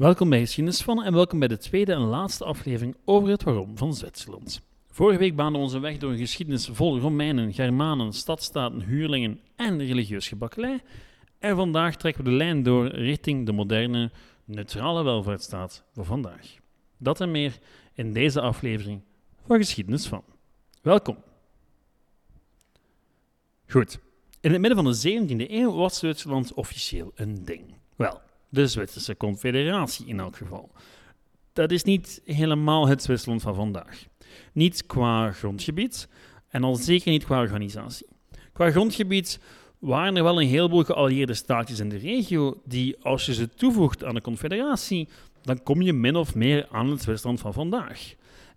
Welkom bij Geschiedenis van en welkom bij de tweede en laatste aflevering over het waarom van Zwitserland. Vorige week baanden we onze weg door een geschiedenis vol Romeinen, Germanen, stadstaten, huurlingen en religieus gebakkelei. En vandaag trekken we de lijn door richting de moderne, neutrale welvaartsstaat van vandaag. Dat en meer in deze aflevering van Geschiedenis van. Welkom. Goed. In het midden van de 17e eeuw was Zwitserland officieel een ding. Wel, de Zwitserse Confederatie in elk geval. Dat is niet helemaal het Zwitserland van vandaag. Niet qua grondgebied en al zeker niet qua organisatie. Qua grondgebied waren er wel een heleboel geallieerde staatjes in de regio die, als je ze toevoegt aan de Confederatie, dan kom je min of meer aan het Zwitserland van vandaag.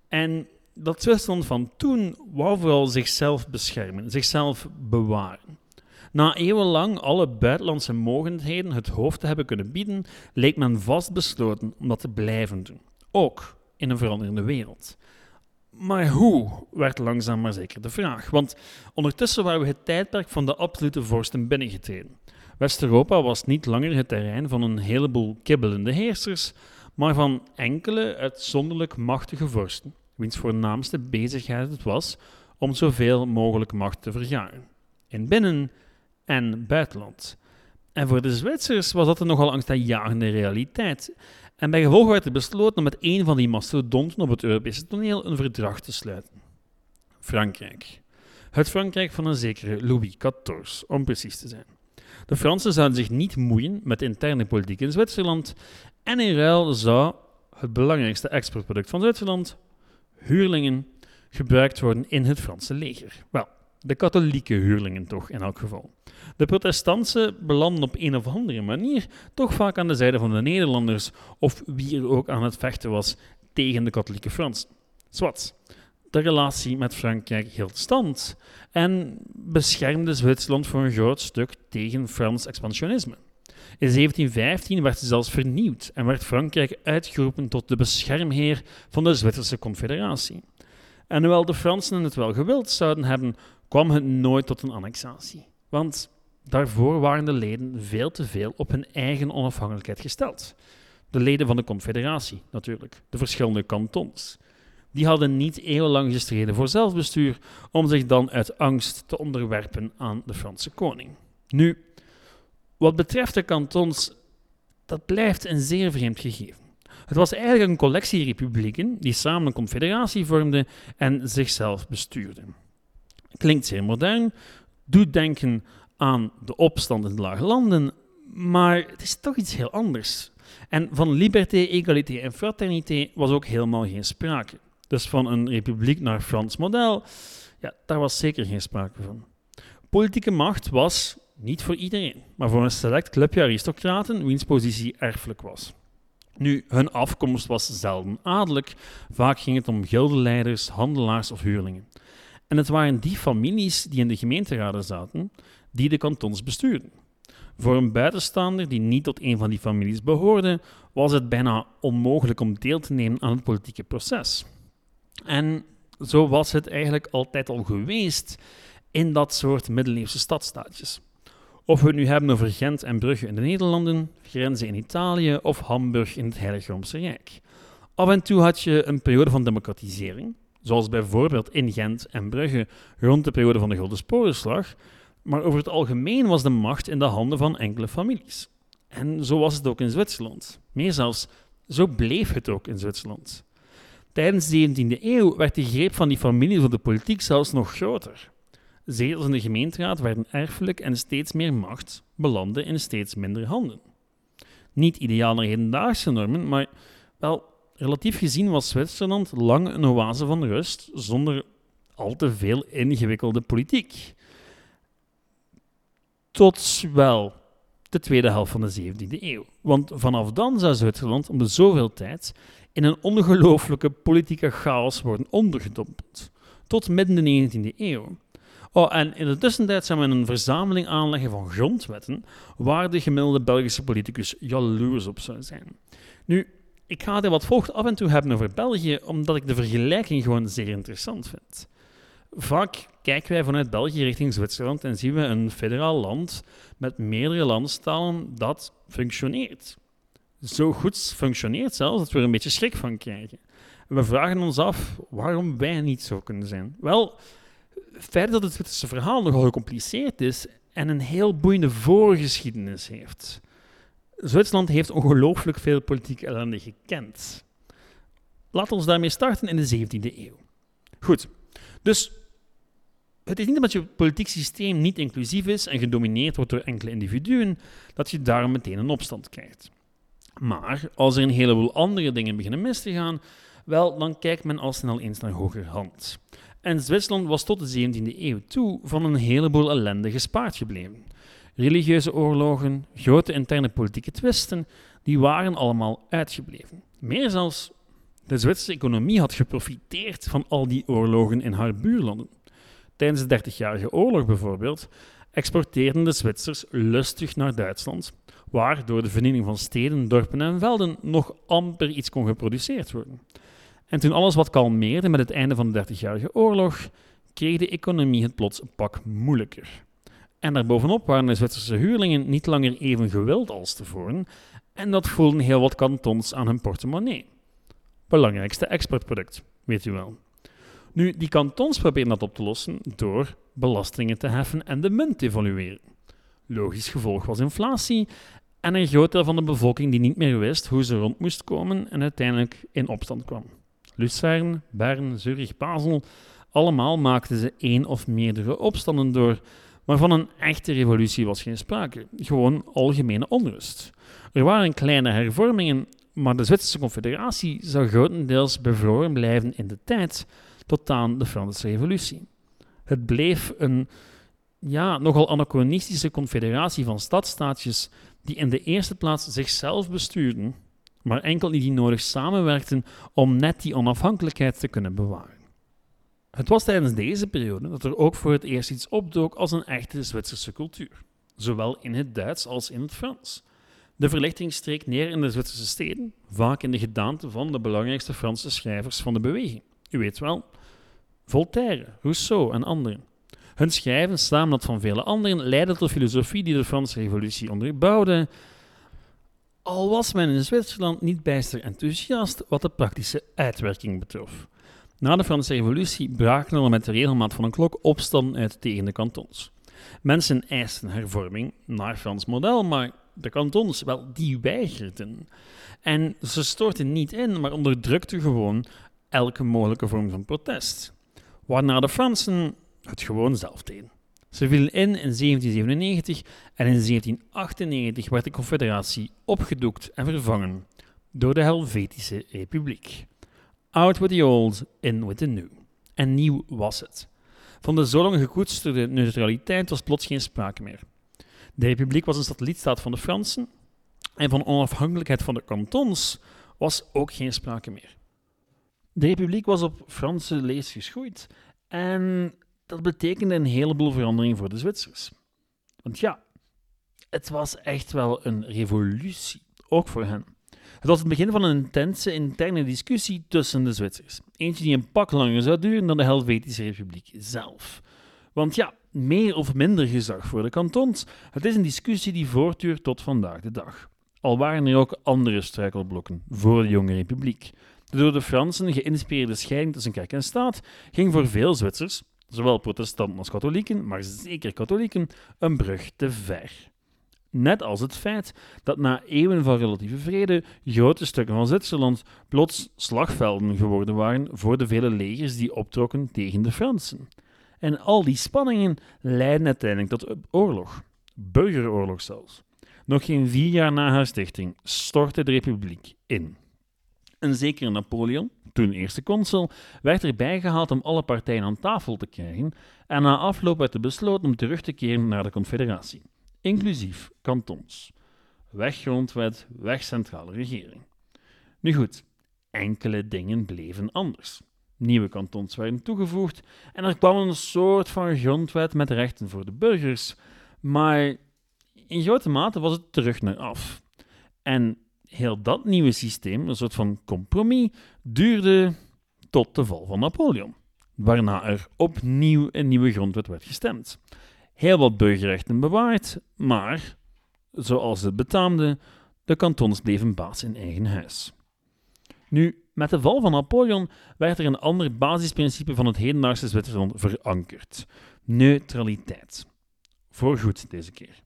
En dat Zwitserland van toen wou vooral zichzelf beschermen, zichzelf bewaren. Na eeuwenlang alle buitenlandse mogendheden het hoofd te hebben kunnen bieden, leek men vastbesloten om dat te blijven doen. Ook in een veranderende wereld. Maar hoe, werd langzaam maar zeker de vraag. Want ondertussen waren we het tijdperk van de absolute vorsten binnengetreden. West-Europa was niet langer het terrein van een heleboel kibbelende heersers, maar van enkele uitzonderlijk machtige vorsten, wiens voornaamste bezigheid het was om zoveel mogelijk macht te vergaren. In binnen- en buitenland. En voor de Zwitsers was dat een nogal angstaanjagende realiteit. En bij gevolg werd er besloten om met een van die mastodonten op het Europese toneel een verdrag te sluiten. Frankrijk. Het Frankrijk van een zekere Louis XIV, om precies te zijn. De Fransen zouden zich niet moeien met interne politiek in Zwitserland en in ruil zou het belangrijkste exportproduct van Zwitserland, huurlingen, gebruikt worden in het Franse leger. Wel, de katholieke huurlingen toch in elk geval. De protestanten belanden op een of andere manier toch vaak aan de zijde van de Nederlanders, of wie er ook aan het vechten was tegen de katholieke Fransen. Zwat. De relatie met Frankrijk hield stand en beschermde Zwitserland voor een groot stuk tegen Frans expansionisme. In 1715 werd ze zelfs vernieuwd en werd Frankrijk uitgeroepen tot de beschermheer van de Zwitserse Confederatie. En hoewel de Fransen het wel gewild zouden hebben, kwam het nooit tot een annexatie. Want daarvoor waren de leden veel te veel op hun eigen onafhankelijkheid gesteld. De leden van de Confederatie, natuurlijk, de verschillende kantons. Die hadden niet eeuwenlang gestreden voor zelfbestuur, om zich dan uit angst te onderwerpen aan de Franse koning. Nu, wat betreft de kantons, dat blijft een zeer vreemd gegeven. Het was eigenlijk een collectie republieken die samen een confederatie vormden en zichzelf bestuurden. Klinkt zeer modern, doet denken aan de opstand in de lage landen, maar het is toch iets heel anders. En van liberté, égalité en fraternité was ook helemaal geen sprake. Dus van een republiek naar Frans model, ja, daar was zeker geen sprake van. Politieke macht was niet voor iedereen, maar voor een select clubje aristocraten wiens positie erfelijk was. Nu, hun afkomst was zelden adellijk, vaak ging het om gildeleiders, handelaars of huurlingen. En het waren die families die in de gemeenteraden zaten, die de kantons bestuurden. Voor een buitenstaander die niet tot een van die families behoorde, was het bijna onmogelijk om deel te nemen aan het politieke proces. En zo was het eigenlijk altijd al geweest in dat soort middeleeuwse stadstaatjes. Of we het nu hebben over Gent en Brugge in de Nederlanden, Grenzen in Italië of Hamburg in het Heilige Roomse Rijk. Af en toe had je een periode van democratisering, zoals bijvoorbeeld in Gent en Brugge rond de periode van de Gulden Sporenslag, maar over het algemeen was de macht in de handen van enkele families. En zo was het ook in Zwitserland. Meer zelfs, zo bleef het ook in Zwitserland. Tijdens de 17e eeuw werd de greep van die families op de politiek zelfs nog groter. Zetels in de gemeenteraad werden erfelijk en steeds meer macht belandde in steeds minder handen. Niet ideaal naar hedendaagse normen, maar wel relatief gezien was Zwitserland lang een oase van rust zonder al te veel ingewikkelde politiek. Tot wel de tweede helft van de 17e eeuw. Want vanaf dan zou Zwitserland om de zoveel tijd in een ongelooflijke politieke chaos worden ondergedompeld. Tot midden de 19e eeuw. Oh, en in de tussentijd zou men een verzameling aanleggen van grondwetten waar de gemiddelde Belgische politicus jaloers op zou zijn. Nu, ik ga het wat volgt af en toe hebben over België, omdat ik de vergelijking gewoon zeer interessant vind. Vaak kijken wij vanuit België richting Zwitserland en zien we een federaal land met meerdere landstalen dat functioneert. Zo goed functioneert zelfs dat we er een beetje schrik van krijgen. En we vragen ons af waarom wij niet zo kunnen zijn. Wel, feit dat het Zwitserse verhaal nogal gecompliceerd is en een heel boeiende voorgeschiedenis heeft. Zwitserland heeft ongelooflijk veel politieke ellende gekend. Laten we daarmee starten in de 17e eeuw. Goed, dus het is niet omdat je politiek systeem niet inclusief is en gedomineerd wordt door enkele individuen, dat je daarom meteen een opstand krijgt. Maar als er een heleboel andere dingen beginnen mis te gaan, wel, dan kijkt men al snel eens naar hogerhand. En Zwitserland was tot de 17e eeuw toe van een heleboel ellende gespaard gebleven. Religieuze oorlogen, grote interne politieke twisten, die waren allemaal uitgebleven. Meer zelfs, de Zwitserse economie had geprofiteerd van al die oorlogen in haar buurlanden. Tijdens de Dertigjarige Oorlog bijvoorbeeld exporteerden de Zwitsers lustig naar Duitsland, waar door de vernieling van steden, dorpen en velden nog amper iets kon geproduceerd worden. En toen alles wat kalmeerde met het einde van de Dertigjarige Oorlog, kreeg de economie het plots een pak moeilijker. En daarbovenop waren de Zwitserse huurlingen niet langer even gewild als tevoren, en dat voelden heel wat kantons aan hun portemonnee. Belangrijkste exportproduct, weet u wel. Nu, die kantons proberen dat op te lossen door belastingen te heffen en de munt te evolueren. Logisch gevolg was inflatie en een groot deel van de bevolking die niet meer wist hoe ze rond moest komen en uiteindelijk in opstand kwam. Lucerne, Bern, Zurich, Basel, allemaal maakten ze één of meerdere opstanden door, maar van een echte revolutie was geen sprake, gewoon algemene onrust. Er waren kleine hervormingen, maar de Zwitserse Confederatie zou grotendeels bevroren blijven in de tijd tot aan de Franse Revolutie. Het bleef een ja, nogal anachronistische confederatie van stadstaatjes die in de eerste plaats zichzelf bestuurden, maar enkel niet nodig samenwerkten om net die onafhankelijkheid te kunnen bewaren. Het was tijdens deze periode dat er ook voor het eerst iets opdook als een echte Zwitserse cultuur, zowel in het Duits als in het Frans. De verlichting streek neer in de Zwitserse steden, vaak in de gedaante van de belangrijkste Franse schrijvers van de beweging. U weet wel, Voltaire, Rousseau en anderen. Hun schrijven, samen dat van vele anderen, leidde tot filosofie die de Franse Revolutie onderbouwde, al was men in Zwitserland niet bijster enthousiast wat de praktische uitwerking betrof. Na de Franse Revolutie braken er met de regelmaat van een klok opstanden uit tegen de kantons. Mensen eisten hervorming naar Frans model, maar de kantons, wel, die weigerden. En ze stortten niet in, maar onderdrukten gewoon elke mogelijke vorm van protest. Waarna de Fransen het gewoon zelf deden. Ze vielen in in 1797 en in 1798 werd de Confederatie opgedoekt en vervangen door de Helvetische Republiek. Out with the old, in with the new. En nieuw was het. Van de zo lang gekoesterde neutraliteit was plots geen sprake meer. De Republiek was een satellietstaat van de Fransen en van onafhankelijkheid van de kantons was ook geen sprake meer. De Republiek was op Franse lees geschoeid en dat betekende een heleboel verandering voor de Zwitsers. Want ja, het was echt wel een revolutie, ook voor hen. Het was het begin van een intense interne discussie tussen de Zwitsers. Eentje die een pak langer zou duren dan de Helvetische Republiek zelf. Want ja, meer of minder gezag voor de kantons, het is een discussie die voortduurt tot vandaag de dag. Al waren er ook andere struikelblokken voor de jonge republiek. De door de Fransen geïnspireerde scheiding tussen kerk en staat ging voor veel Zwitsers, zowel protestanten als katholieken, maar zeker katholieken, een brug te ver. Net als het feit dat na eeuwen van relatieve vrede grote stukken van Zwitserland plots slagvelden geworden waren voor de vele legers die optrokken tegen de Fransen. En al die spanningen leidden uiteindelijk tot oorlog, burgeroorlog zelfs. Nog geen vier jaar na haar stichting stortte de republiek in. Een zekere Napoleon, toen eerste consul, werd erbij gehaald om alle partijen aan tafel te krijgen en na afloop werd er besloten om terug te keren naar de confederatie, inclusief kantons. Weg grondwet, weg centrale regering. Nu goed, enkele dingen bleven anders. Nieuwe kantons werden toegevoegd en er kwam een soort van grondwet met rechten voor de burgers, maar in grote mate was het terug naar af. En heel dat nieuwe systeem, een soort van compromis, duurde tot de val van Napoleon, waarna er opnieuw een nieuwe grondwet werd gestemd. Heel wat burgerrechten bewaard, maar, zoals het betaamde, De kantons bleven baas in eigen huis. Nu, met de val van Napoleon werd er een ander basisprincipe van het hedendaagse Zwitserland verankerd: neutraliteit. Voorgoed deze keer.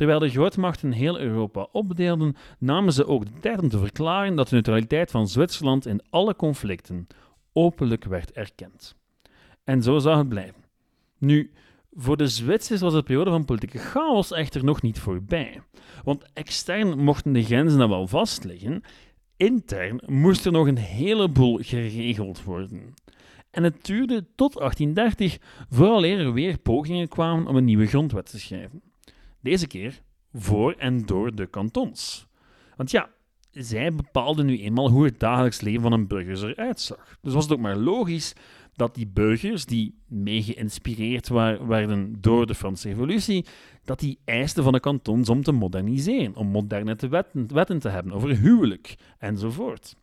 Terwijl de grootmachten heel Europa opdeelden, namen ze ook de tijd om te verklaren dat de neutraliteit van Zwitserland in alle conflicten openlijk werd erkend. En zo zou het blijven. Nu, voor de Zwitsers was de periode van politieke chaos echter nog niet voorbij. Want extern mochten de grenzen dan wel vastliggen, intern moest er nog een heleboel geregeld worden. En het duurde tot 1830 vooraleer er weer pogingen kwamen om een nieuwe grondwet te schrijven. Deze keer voor en door de kantons. Want ja, zij bepaalden nu eenmaal hoe het dagelijks leven van een burger eruit zag. Dus was het ook maar logisch dat die burgers, die mee geïnspireerd werden door de Franse Revolutie, dat die eisten van de kantons om te moderniseren, om moderne wetten, wetten te hebben over huwelijk enzovoort.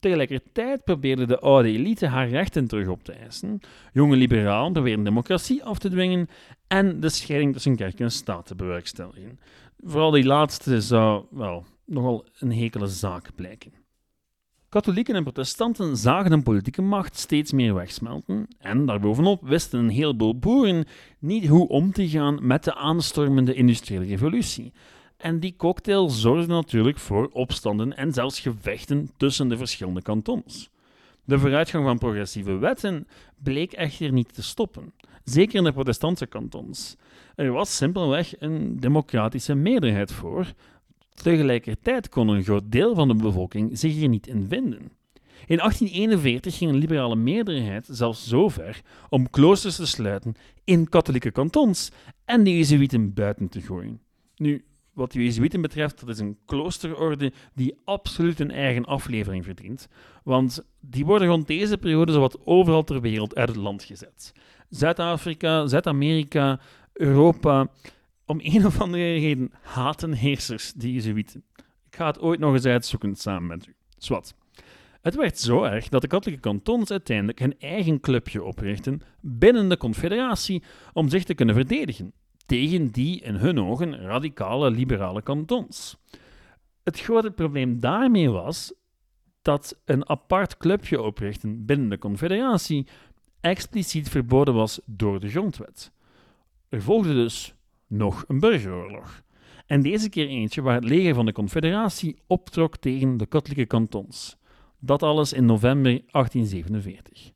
Tegelijkertijd probeerde de oude elite haar rechten terug op te eisen, jonge liberalen probeerden democratie af te dwingen en de scheiding tussen kerk en staat te bewerkstelligen. Vooral die laatste zou wel nogal een hekele zaak blijken. Katholieken en protestanten zagen hun politieke macht steeds meer wegsmelten en daarbovenop wisten een heleboel boeren niet hoe om te gaan met de aanstormende industriële revolutie. En die cocktail zorgde natuurlijk voor opstanden en zelfs gevechten tussen de verschillende kantons. De vooruitgang van progressieve wetten bleek echter niet te stoppen, zeker in de protestantse kantons. Er was simpelweg een democratische meerderheid voor, Tegelijkertijd kon een groot deel van de bevolking zich er niet in vinden. In 1841 ging een liberale meerderheid zelfs zo ver om kloosters te sluiten in katholieke kantons en de Jezuïeten buiten te gooien. Nu, wat de Jezuïeten betreft, dat is een kloosterorde die absoluut een eigen aflevering verdient, want die worden rond deze periode zowat overal ter wereld uit het land gezet. Zuid-Afrika, Zuid-Amerika, Europa, om een of andere reden haten heersers die Jezuïeten. Ik ga het ooit nog eens uitzoeken samen met u. Zwat. Het werd zo erg dat de katholieke kantons uiteindelijk hun eigen clubje oprichten binnen de confederatie om zich te kunnen verdedigen tegen die in hun ogen radicale liberale kantons. Het grote probleem daarmee was dat een apart clubje oprichten binnen de confederatie expliciet verboden was door de grondwet. Er volgde dus nog een burgeroorlog. En deze keer eentje waar het leger van de Confederatie optrok tegen de katholieke kantons. Dat alles in november 1847.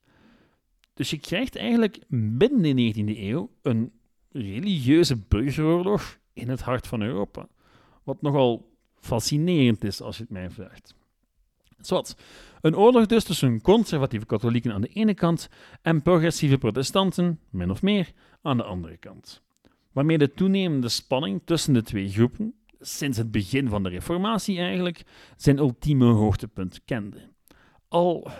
Dus je krijgt eigenlijk binnen de 19e eeuw een religieuze burgeroorlog in het hart van Europa. Wat nogal fascinerend is als je het mij vraagt. Zwat. Een oorlog dus tussen conservatieve katholieken aan de ene kant en progressieve protestanten, min of meer, aan de andere kant waarmee de toenemende spanning tussen de twee groepen, sinds het begin van de Reformatie eigenlijk, zijn ultieme hoogtepunt kende. Al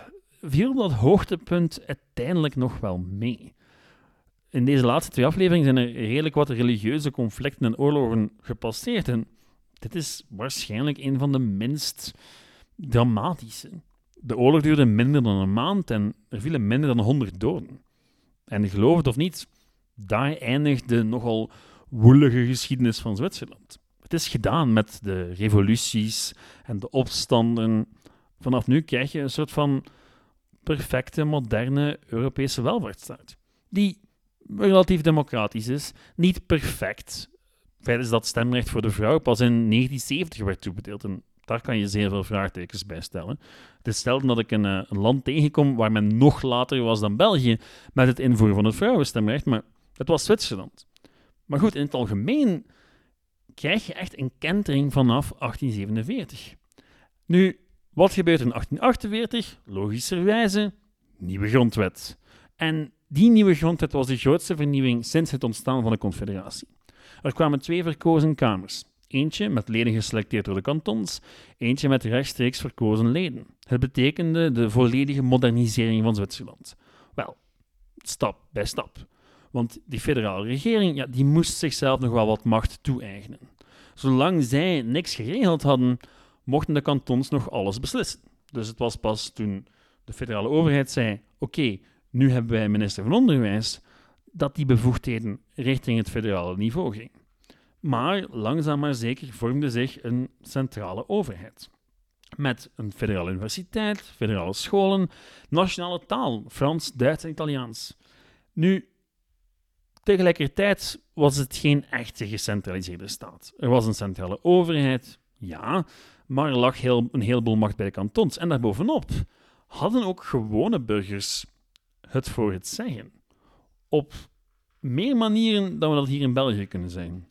viel dat hoogtepunt uiteindelijk nog wel mee. In deze laatste twee afleveringen zijn er redelijk wat religieuze conflicten en oorlogen gepasseerd en dit is waarschijnlijk een van de minst dramatische. De oorlog duurde minder dan een maand en er vielen minder dan 100 doden. En geloof het of niet, daar eindigt de nogal woelige geschiedenis van Zwitserland. Het is gedaan met de revoluties en de opstanden. Vanaf nu krijg je een soort van perfecte, moderne Europese welvaartsstaat. Die relatief democratisch is, niet perfect. Feit is dat stemrecht voor de vrouw pas in 1970 werd toebedeeld. En daar kan je zeer veel vraagtekens bij stellen. Het is dat ik een, eh, een, land tegenkom waar men nog later was dan België met het invoeren van het vrouwenstemrecht, maar het was Zwitserland. Maar goed, in het algemeen krijg je echt een kentering vanaf 1847. Nu, wat gebeurt in 1848? Logischerwijze, nieuwe grondwet. En die nieuwe grondwet was de grootste vernieuwing sinds het ontstaan van de Confederatie. Er kwamen twee verkozen kamers. Eentje met leden geselecteerd door de kantons, eentje met rechtstreeks verkozen leden. Het betekende de volledige modernisering van Zwitserland. Wel, stap bij stap. Want die federale regering ja, die moest zichzelf nog wel wat macht toe-eigenen. Zolang zij niks geregeld hadden, mochten de kantons nog alles beslissen. Dus het was pas toen de federale overheid zei: Oké, nu hebben wij minister van Onderwijs, dat die bevoegdheden richting het federale niveau ging. Maar langzaam maar zeker vormde zich een centrale overheid. Met een federale universiteit, federale scholen, nationale taal, Frans, Duits en Italiaans. Nu, tegelijkertijd was het geen echte gecentraliseerde staat. Er was een centrale overheid, ja, maar er lag heel, een heleboel macht bij de kantons. En daarbovenop hadden ook gewone burgers het voor het zeggen. Op meer manieren dan we dat hier in België kunnen zijn.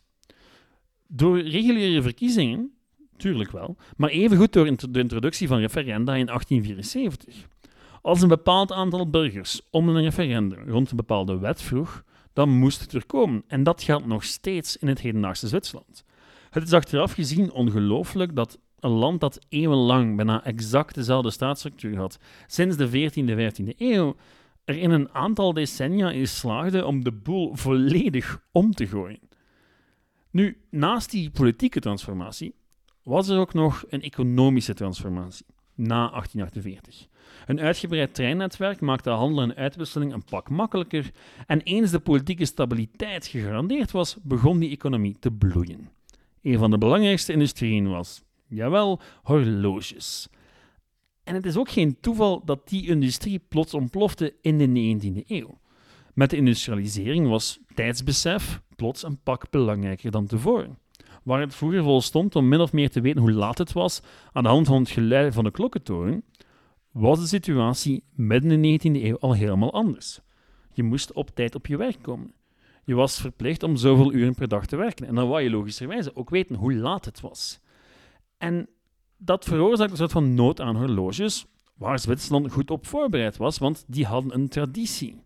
Door reguliere verkiezingen, tuurlijk wel, maar evengoed door de introductie van referenda in 1874. Als een bepaald aantal burgers om een referendum rond een bepaalde wet vroeg, dan moest het er komen. En dat geldt nog steeds in het hedendaagse Zwitserland. Het is achteraf gezien ongelooflijk dat een land dat eeuwenlang bijna exact dezelfde staatsstructuur had, sinds de 14e, 15e eeuw, er in een aantal decennia in slaagde om de boel volledig om te gooien. Nu, naast die politieke transformatie was er ook nog een economische transformatie na 1848. Een uitgebreid treinnetwerk maakte handel en uitwisseling een pak makkelijker en eens de politieke stabiliteit gegarandeerd was, begon die economie te bloeien. Een van de belangrijkste industrieën was, jawel, horloges. En het is ook geen toeval dat die industrie plots ontplofte in de 19e eeuw. Met de industrialisering was tijdsbesef plots een pak belangrijker dan tevoren. Waar het vroeger vol stond om min of meer te weten hoe laat het was aan de hand van het geluid van de klokkentoren, was de situatie midden in de 19e eeuw al helemaal anders. Je moest op tijd op je werk komen. Je was verplicht om zoveel uren per dag te werken. En dan wou je logischerwijze ook weten hoe laat het was. En dat veroorzaakte een soort van nood aan horloges, waar Zwitserland goed op voorbereid was, want die hadden een traditie.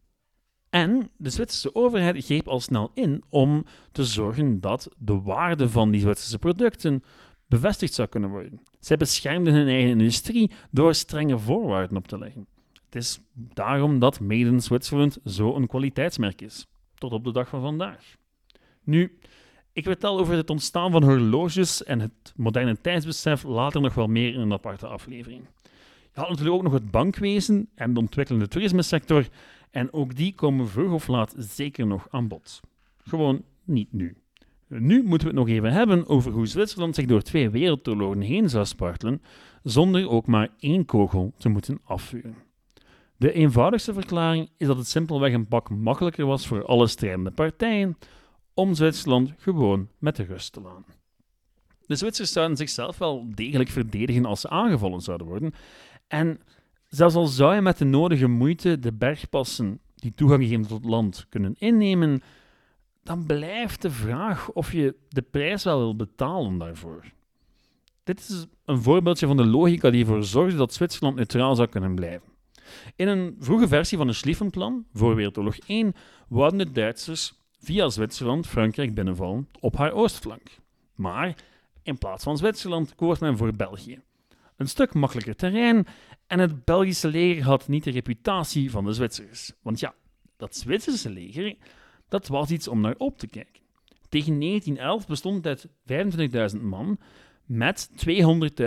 En de Zwitserse overheid greep al snel in om te zorgen dat de waarde van die Zwitserse producten bevestigd zou kunnen worden. Zij beschermden hun eigen industrie door strenge voorwaarden op te leggen. Het is daarom dat Made in Switzerland zo'n kwaliteitsmerk is, tot op de dag van vandaag. Nu, ik vertel over het ontstaan van horloges en het moderne tijdsbesef later nog wel meer in een aparte aflevering. Je had natuurlijk ook nog het bankwezen en de ontwikkelende toerismesector, en ook die komen vroeg of laat zeker nog aan bod. Gewoon niet nu. Nu moeten we het nog even hebben over hoe Zwitserland zich door twee wereldoorlogen heen zou spartelen, zonder ook maar één kogel te moeten afvuren. De eenvoudigste verklaring is dat het simpelweg een pak makkelijker was voor alle strijdende partijen om Zwitserland gewoon met de rust te laten. De Zwitsers zouden zichzelf wel degelijk verdedigen als ze aangevallen zouden worden. En zelfs al zou je met de nodige moeite de bergpassen die toegang geven tot het land kunnen innemen, dan blijft de vraag of je de prijs wel wil betalen daarvoor. Dit is een voorbeeldje van de logica die ervoor zorgde dat Zwitserland neutraal zou kunnen blijven. In een vroege versie van het Schlieffenplan, voor Wereldoorlog 1, wouden de Duitsers via Zwitserland Frankrijk binnenvallen op haar oostflank. Maar in plaats van Zwitserland koos men voor België. Een stuk makkelijker terrein en het Belgische leger had niet de reputatie van de Zwitsers. Want ja, dat Zwitserse leger, dat was iets om naar op te kijken. Tegen 1911 bestond het uit 25.000 man met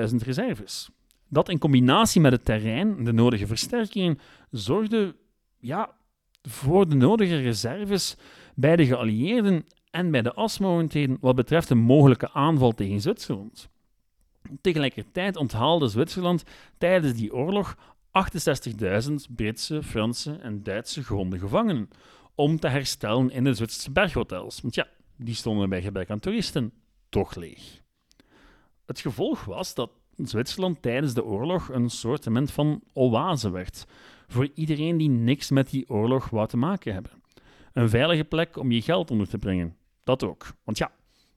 200.000 reserves. Dat in combinatie met het terrein en de nodige versterkingen zorgde ja, voor de nodige reserves bij de geallieerden en bij de asmogendheden wat betreft een mogelijke aanval tegen Zwitserland. Tegelijkertijd onthaalde Zwitserland tijdens die oorlog 68.000 Britse, Franse en Duitse gewonde gevangenen om te herstellen in de Zwitserse berghotels. Want ja, die stonden bij gebrek aan toeristen toch leeg. Het gevolg was dat Zwitserland tijdens de oorlog een soort van oase werd voor iedereen die niks met die oorlog wou te maken hebben. Een veilige plek om je geld onder te brengen. Dat ook. Want ja,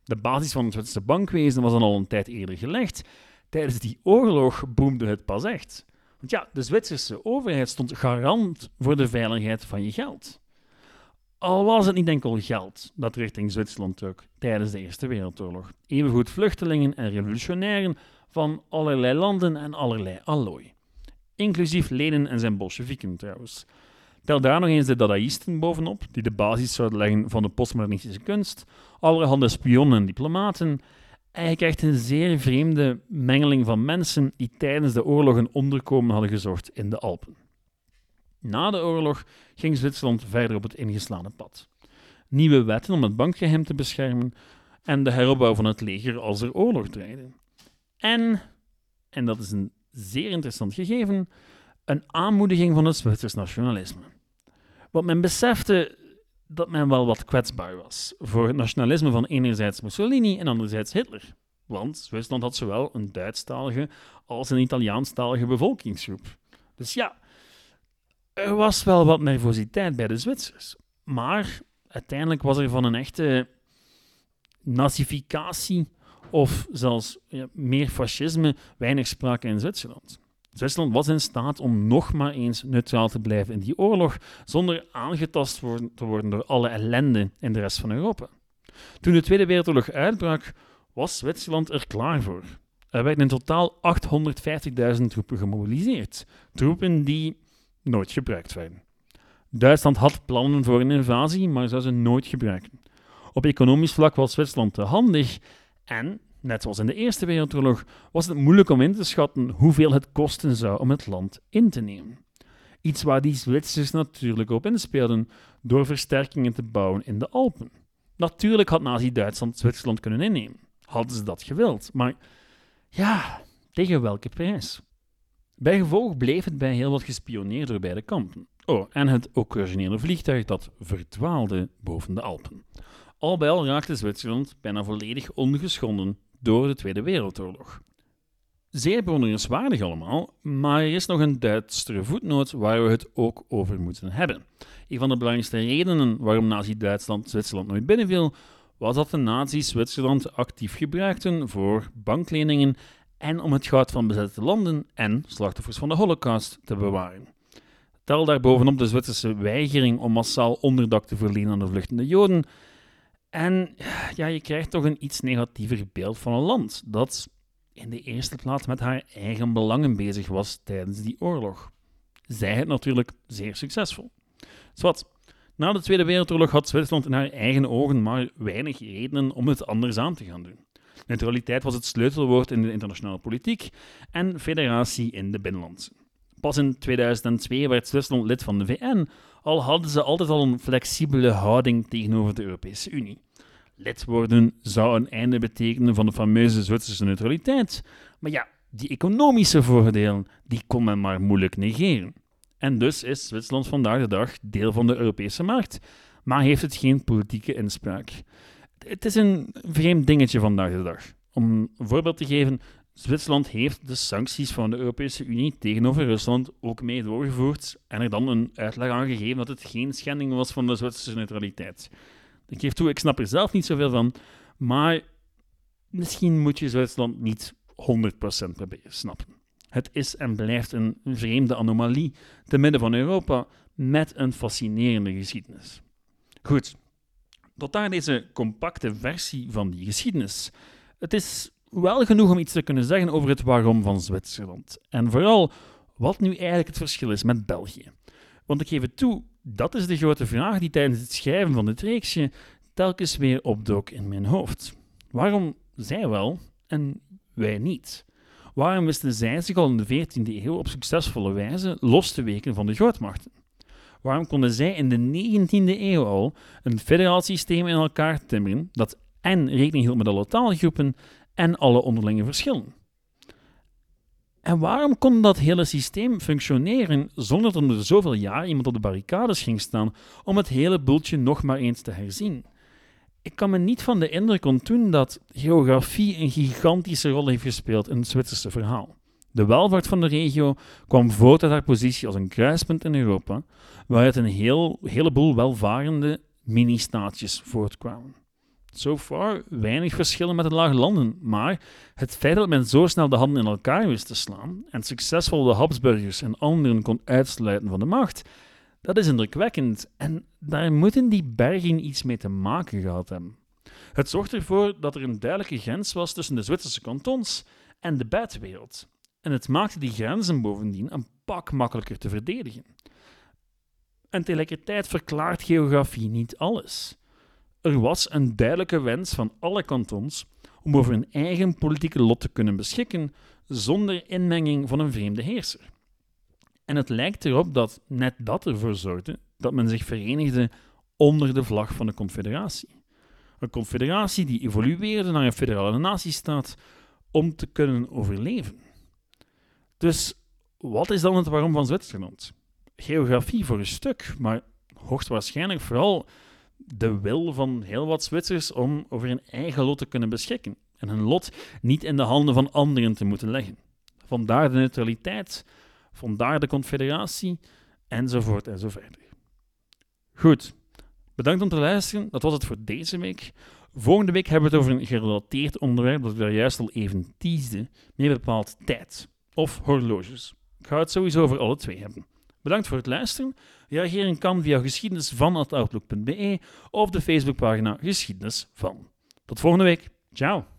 de basis van het Zwitserse bankwezen was dan al een tijd eerder gelegd. Tijdens die oorlog boemde het pas echt. Want ja, de Zwitserse overheid stond garant voor de veiligheid van je geld. Al was het niet enkel geld dat richting Zwitserland trok tijdens de Eerste Wereldoorlog. Evengoed vluchtelingen en revolutionairen van allerlei landen en allerlei allooi. Inclusief Lenin en zijn Bolsjewieken trouwens. Tel daar nog eens de Dadaïsten bovenop, die de basis zouden leggen van de postmodernistische kunst, allerhande spionnen en diplomaten. En je krijgt een zeer vreemde mengeling van mensen die tijdens de oorlog een onderkomen hadden gezocht in de Alpen. Na de oorlog ging Zwitserland verder op het ingeslagen pad. Nieuwe wetten om het bankgeheim te beschermen en de heropbouw van het leger als er oorlog dreigde. En, en dat is een zeer interessant gegeven, een aanmoediging van het Zwitsers nationalisme. Want men besefte dat men wel wat kwetsbaar was voor het nationalisme van enerzijds Mussolini en anderzijds Hitler. Want Zwitserland had zowel een Duitsstalige als een Italiaanstalige bevolkingsgroep. Dus ja, er was wel wat nervositeit bij de Zwitsers. Maar uiteindelijk was er van een echte nazificatie of zelfs meer fascisme weinig sprake in Zwitserland. Zwitserland was in staat om nog maar eens neutraal te blijven in die oorlog, zonder aangetast te worden door alle ellende in de rest van Europa. Toen de Tweede Wereldoorlog uitbrak, was Zwitserland er klaar voor. Er werden in totaal 850.000 troepen gemobiliseerd, troepen die nooit gebruikt werden. Duitsland had plannen voor een invasie, maar zou ze nooit gebruiken. Op economisch vlak was Zwitserland te handig en, net zoals in de Eerste Wereldoorlog, was het moeilijk om in te schatten hoeveel het kosten zou om het land in te nemen. Iets waar die Zwitsers natuurlijk op inspeelden door versterkingen te bouwen in de Alpen. Natuurlijk had Nazi-Duitsland Zwitserland kunnen innemen. Hadden ze dat gewild. Maar ja, tegen welke prijs? Bij gevolg bleef het bij heel wat gespioneerd door beide kampen. Oh, en het originele vliegtuig dat verdwaalde boven de Alpen. Al bij al raakte Zwitserland bijna volledig ongeschonden door de Tweede Wereldoorlog. Zeer bewonderenswaardig allemaal, maar er is nog een Duitsere voetnoot waar we het ook over moeten hebben. Een van de belangrijkste redenen waarom Nazi-Duitsland Zwitserland nooit binnenviel, was dat de nazi's Zwitserland actief gebruikten voor bankleningen en om het goud van bezette landen en slachtoffers van de Holocaust te bewaren. Tel daarbovenop de Zwitserse weigering om massaal onderdak te verlenen aan de vluchtende Joden. En ja, je krijgt toch een iets negatiever beeld van een land dat in de eerste plaats met haar eigen belangen bezig was tijdens die oorlog. Zij het natuurlijk zeer succesvol. Zwat, na de Tweede Wereldoorlog had Zwitserland in haar eigen ogen maar weinig redenen om het anders aan te gaan doen. Neutraliteit was het sleutelwoord in de internationale politiek en federatie in de binnenlandse. Pas in 2002 werd Zwitserland lid van de VN, al hadden ze altijd al een flexibele houding tegenover de Europese Unie. Lid worden zou een einde betekenen van de fameuze Zwitserse neutraliteit, maar ja, die economische voordelen die kon men maar moeilijk negeren. En dus is Zwitserland vandaag de dag deel van de Europese markt, maar heeft het geen politieke inspraak. Het is een vreemd dingetje vandaag de dag. Om een voorbeeld te geven, Zwitserland heeft de sancties van de Europese Unie tegenover Rusland ook mee doorgevoerd en er dan een uitleg aan gegeven dat het geen schending was van de Zwitserse neutraliteit. Ik geef toe, ik snap er zelf niet zoveel van, maar misschien moet je Zwitserland niet 100% proberen snappen. Het is en blijft een vreemde anomalie te midden van Europa met een fascinerende geschiedenis. Goed, tot daar deze compacte versie van die geschiedenis. Het is wel genoeg om iets te kunnen zeggen over het waarom van Zwitserland. En vooral wat nu eigenlijk het verschil is met België. Want ik geef het toe, dat is de grote vraag die tijdens het schrijven van dit reeksje telkens weer opdook in mijn hoofd. Waarom zij wel en wij niet? Waarom wisten zij zich al in de 14e eeuw op succesvolle wijze los te weken van de grootmachten? Waarom konden zij in de 19e eeuw al een federaal systeem in elkaar timmeren dat en rekening hield met alle taalgroepen en alle onderlinge verschillen? En waarom kon dat hele systeem functioneren zonder dat er zoveel jaar iemand op de barricades ging staan om het hele bultje nog maar eens te herzien? Ik kan me niet van de indruk ontdoen dat geografie een gigantische rol heeft gespeeld in het Zwitserse verhaal. De welvaart van de regio kwam voort uit haar positie als een kruispunt in Europa, waaruit een heel, heleboel welvarende mini-staatjes voortkwamen. So far weinig verschillen met de lage landen, maar het feit dat men zo snel de handen in elkaar wist te slaan en succesvol de Habsburgers en anderen kon uitsluiten van de macht, dat is indrukwekkend en daar moeten die bergen iets mee te maken gehad hebben. Het zorgt ervoor dat er een duidelijke grens was tussen de Zwitserse kantons en de buitenwereld. En het maakte die grenzen bovendien een pak makkelijker te verdedigen. En tegelijkertijd verklaart geografie niet alles. Er was een duidelijke wens van alle kantons om over hun eigen politieke lot te kunnen beschikken zonder inmenging van een vreemde heerser. En het lijkt erop dat net dat ervoor zorgde dat men zich verenigde onder de vlag van de Confederatie. Een confederatie die evolueerde naar een federale natiestaat om te kunnen overleven. Dus wat is dan het waarom van Zwitserland? Geografie voor een stuk, maar hoogstwaarschijnlijk vooral de wil van heel wat Zwitsers om over hun eigen lot te kunnen beschikken en hun lot niet in de handen van anderen te moeten leggen. Vandaar de neutraliteit, vandaar de confederatie, enzovoort enzovoort. Goed, bedankt om te luisteren. Dat was het voor deze week. Volgende week hebben we het over een gerelateerd onderwerp dat ik daar juist al even teasde, meer bepaald tijd of horloges. Ik ga het sowieso over alle twee hebben. Bedankt voor het luisteren. Reageren kan via geschiedenisvan.outlook.be of de Facebookpagina Geschiedenis van. Tot volgende week. Ciao.